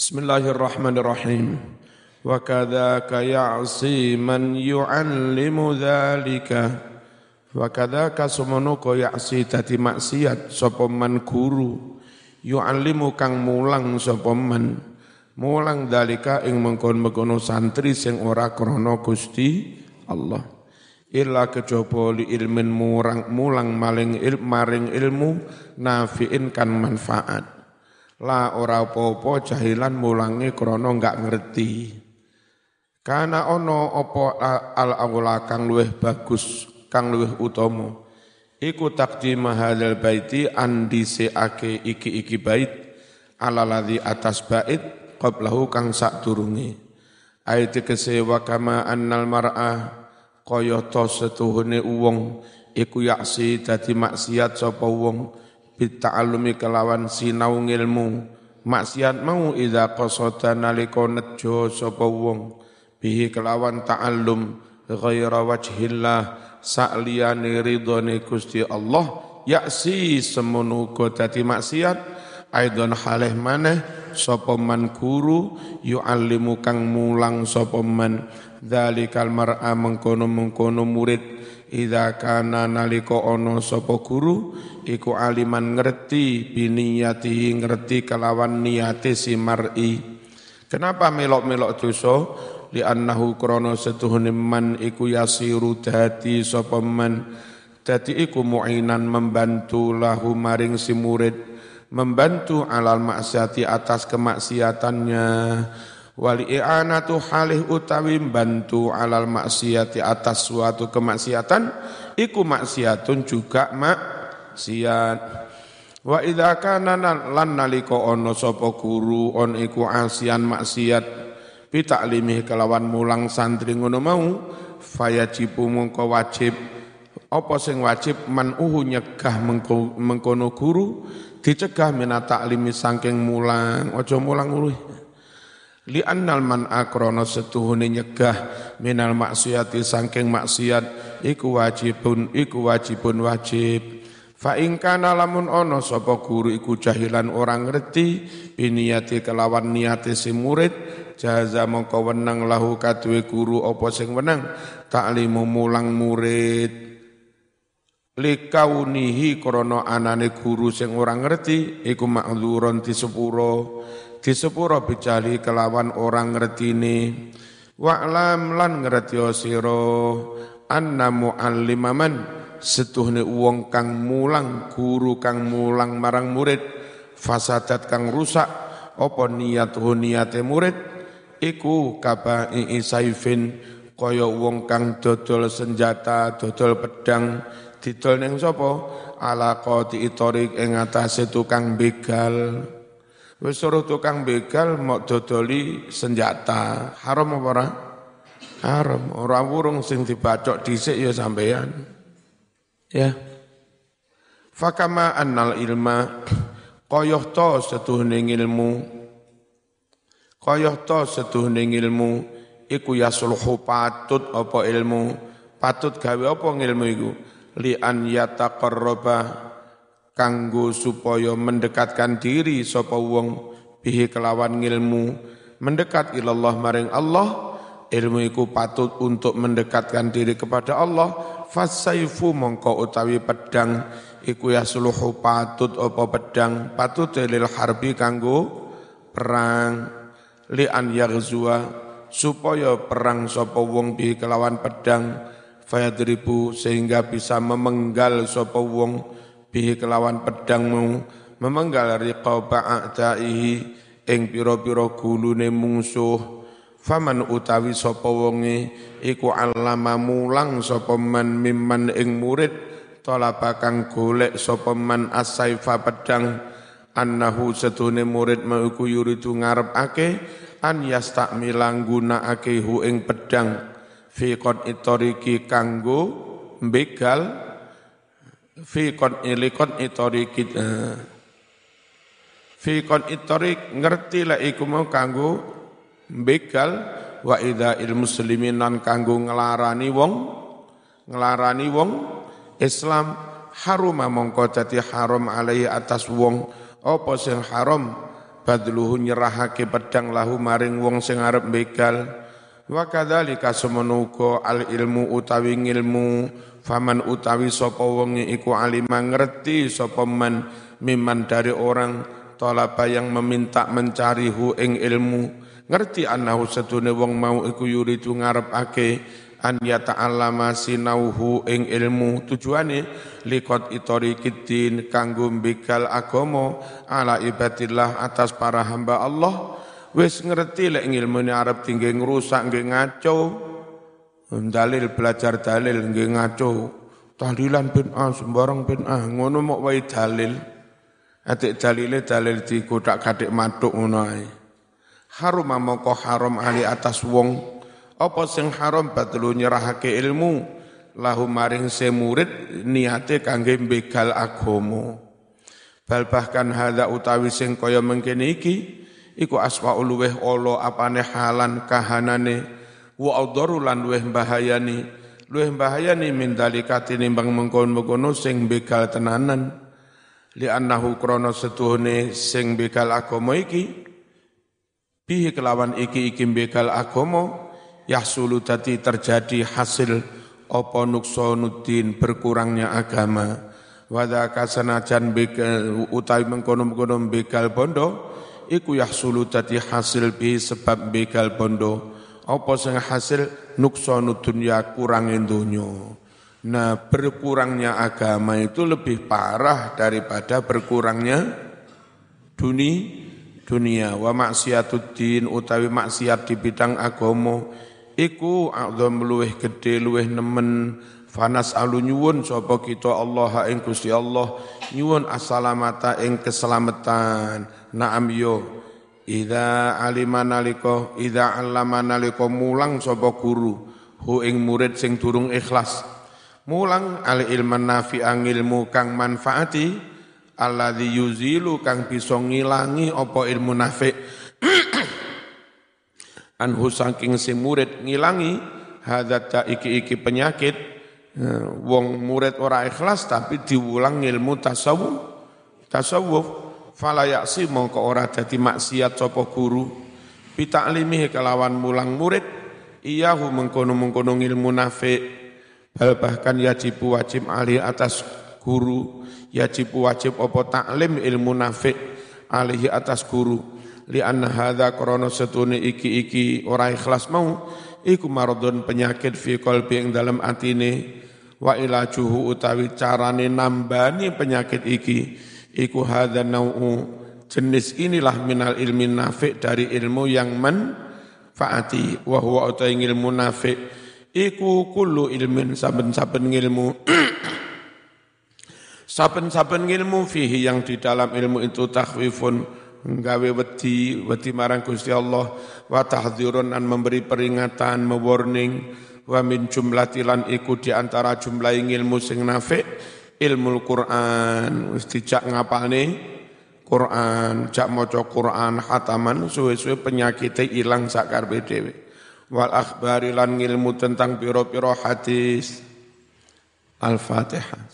Bismillahirrahmanirrahim. Wa kadzaka ya'si man yu'allimu dzalika. Wa kadzaka sumono ya'si dadi maksiat sapa man guru yu'allimu kang mulang sapa man mulang dalika ing mengkon-mengkono santri sing ora krana Gusti Allah. Illa kejaba li ilmin murang mulang maling il, maring ilmu nafiin kan manfaat la ora apa-apa jahilan mulangi krana enggak ngerti. Kana ono apa al awla kang luweh bagus, kang luweh utama. Iku takdim hadzal baiti andiseake iki-iki bait ala ladzi atas bait qablahu kang sak durunge. Ayat kese wa kama annal mar'a kaya to setuhune wong iku yaksi dadi maksiat sapa wong bita'allumi kelawan sinau ngilmu. Maksiat mau idza qasada nalika nejo sapa wong. Bihi kelawan ta'allum ghaira wajhillah sa'liyane ridhone Gusti Allah yaksi semono dadi maksiat aidon halih maneh sapa man guru yu'allimu kang mulang sapa man dzalikal mar'a mengkono-mengkono murid Ida kana nalika ana sapa guru iku aliman ngerti biniyati ngerti kelawan niate si mar'i. Kenapa melok-melok dosa? Li annahu krana setuhune man iku yasiru dadi sapa man dadi iku mu'inan membantu lahu maring si murid membantu alal maksiati atas kemaksiatannya. Wali i'anatu halih utawi bantu alal maksiati atas suatu kemaksiatan iku maksiatun juga maksiat. Wa idza kana lan nalika ana sapa guru on iku asian maksiat bitaklimi kelawan mulang santri ngono mau fayajibu mongko wajib apa sing wajib? Man uhu nyegah mengkono guru dicegah minata taklimi saking mulang. Aja mulang uluh li annal man akrono setuhune nyegah minal maksiati sangking maksiat iku wajibun iku wajibun wajib. Fa in kana lamun ono sapa guru iku jahilan orang ngerti biniyati kelawan niate si murid jaza mongko wenang lahu kadue guru apa sing wenang? Taklimu mulang murid likaunihi krana anane guru sing ora ngerti iku makzuron disepuro. Di sepuro bicali kelawan orang ngertini wa'lam lan ngerti sira anna muallimaman setuhne wong kang mulang guru kang mulang marang murid. Fasadat kang rusak apa niat niate murid? Iku kabai saifin kaya wong kang dodol senjata dodol pedang didol ning sapa ala qati itorik ing atase tukang begal Wis suruh tukang begal mau dodoli senjata. Haram apa ora? Haram. Ora wurung sing dibacok dhisik ya sampean. Ya. Fakama annal ilma koyoh to setuhne ilmu koyoh to setuhne ilmu iku yasulhu patut apa ilmu patut gawe apa ilmu iku li an yataqarraba kanggo supaya mendekatkan diri sapa wong bihi kelawan ngilmu mendekat ilallah maring Allah ilmu iku patut untuk mendekatkan diri kepada Allah. Fasaifu mongko utawi pedang iku ya suluhu patut apa pedang? Patut lil harbi kanggo perang. Li an yaghzuwa supaya perang sapa wong bi kelawan pedang fayadribu sehingga bisa memenggal sapa wong bihi kelawan pedangmu. Memenggal riqaba a'daihi ing pira-pira gulune mungsuh. Faman utawi sapa wonge iku allama mulang sapa man mimman ing murid talaba kang golek sapa man asaifa pedang. Annahu setune murid mau iku yuridu ngarepake an yastakmila nggunakake hu ing pedang fi qad itoriki kanggo begal fi kon ilikon itori kita fi kon itori ngerti lah iku mau kanggo begal wa ida muslimin nan kanggo ngelarani wong ngelarani wong Islam haruma mongko dadi haram alaihi atas wong. Apa sing haram? Badluhu nyerahake pedang lahu maring wong sing arep begal wa kadzalika semenuko al ilmu utawi ilmu faman utawi sapa wong iku alima ngerti sapa man miman dari orang tolapa yang meminta mencari hu ing ilmu. Ngerti anahu setune wong mau iku yuridu ngarepake an yata'allama sinauhu ing ilmu. Tujuane likot itori kitin kanggo begal agama ala ibadillah atas para hamba Allah wis ngerti lek ilmune arep tinggi ngrusak nggih ngaco. Dalil belajar dalil nggih ngaco. Tahlilan bin ah sembarang bin ah ngono mok wae dalil. Atik dalile dalil dikodak kadik matuk ngono ae. Harum mongko haram ali atas wong. Apa sing haram batlu nyerahake ilmu? Lahu maring se murid niate kangge begal agama bal bahkan hadza utawi sing kaya mengkene iki iku aswaul luweh ala apane halan kahanane. Wa adharu lan luweh bahayani luweh bahayani min dalika tinimbang mengkon-mengkono sing begal tenanan. Li annahu krana setuhune sing begal agama iki bihi kelawan iki iki begal agama yahsulu tadi terjadi hasil apa nuksonuddin berkurangnya agama. Wada kasanajan utai mengkono-mengkono begal bondo iku yahsulu tadi hasil bi sebab begal bondo. Apa sing hasil? Nuksonu dunya kurangin dunya nah berkurangnya agama itu lebih parah daripada berkurangnya dunia dunia. Wa maksiatuddin utawi maksiat di bidang agama. Iku a'zam luweh gede luweh nemen. Fanas alu nyuwun sapa kita Allah ing Gusti Allah. Nyuwun assalamata ing keselamatan naam yo. Ida alima naliko, ida alama naliko mulang sapa guru hu ing murid sing durung ikhlas. Mulang al ilman nafi ilmu kang manfaati alladzi yuzilu kang bisa ngilangi apa ilmu nafi. Anhu saking si murid ngilangi hadat iki-iki penyakit eh, wong murid ora ikhlas tapi diulang ilmu tasawuf. Tasawuf fala yaksi mongko ora dadi maksiat sapa guru. Bitaklimihi kelawan mulang murid iyahu mengkono-mengkono ilmu nafi bal bahkan yajib wajib ali atas guru yajib wajib apa taklim ilmu nafi alihi atas guru. Li anna hadza krana setune iki-iki ora ikhlas mau iku maradun penyakit fi qalbi ing dalam atine. Wa ilajuhu utawi carane nambani penyakit iki iku hadza nau'u. Jenis inilah minal ilmi nafi dari ilmu yang manfaati wa huwa utai ilmu nafi. Iku kullu ilmin saben-saben ilmu saben-saben ilmu fihi yang di dalam ilmu itu takhwifun. Nggawe wedi wedi marang Gusti Allah. Wa memberi peringatan mewarning. Wa min jumlatilan iku di antara jumlah ilmu sing nafi ilmu Quran wis dijak ngapalne Quran jak maca Quran hataman suwe-suwe penyakite ilang sak karepe dhewe. Wal akhbari lan ilmu tentang piro-piro hadis. Al-Fatihah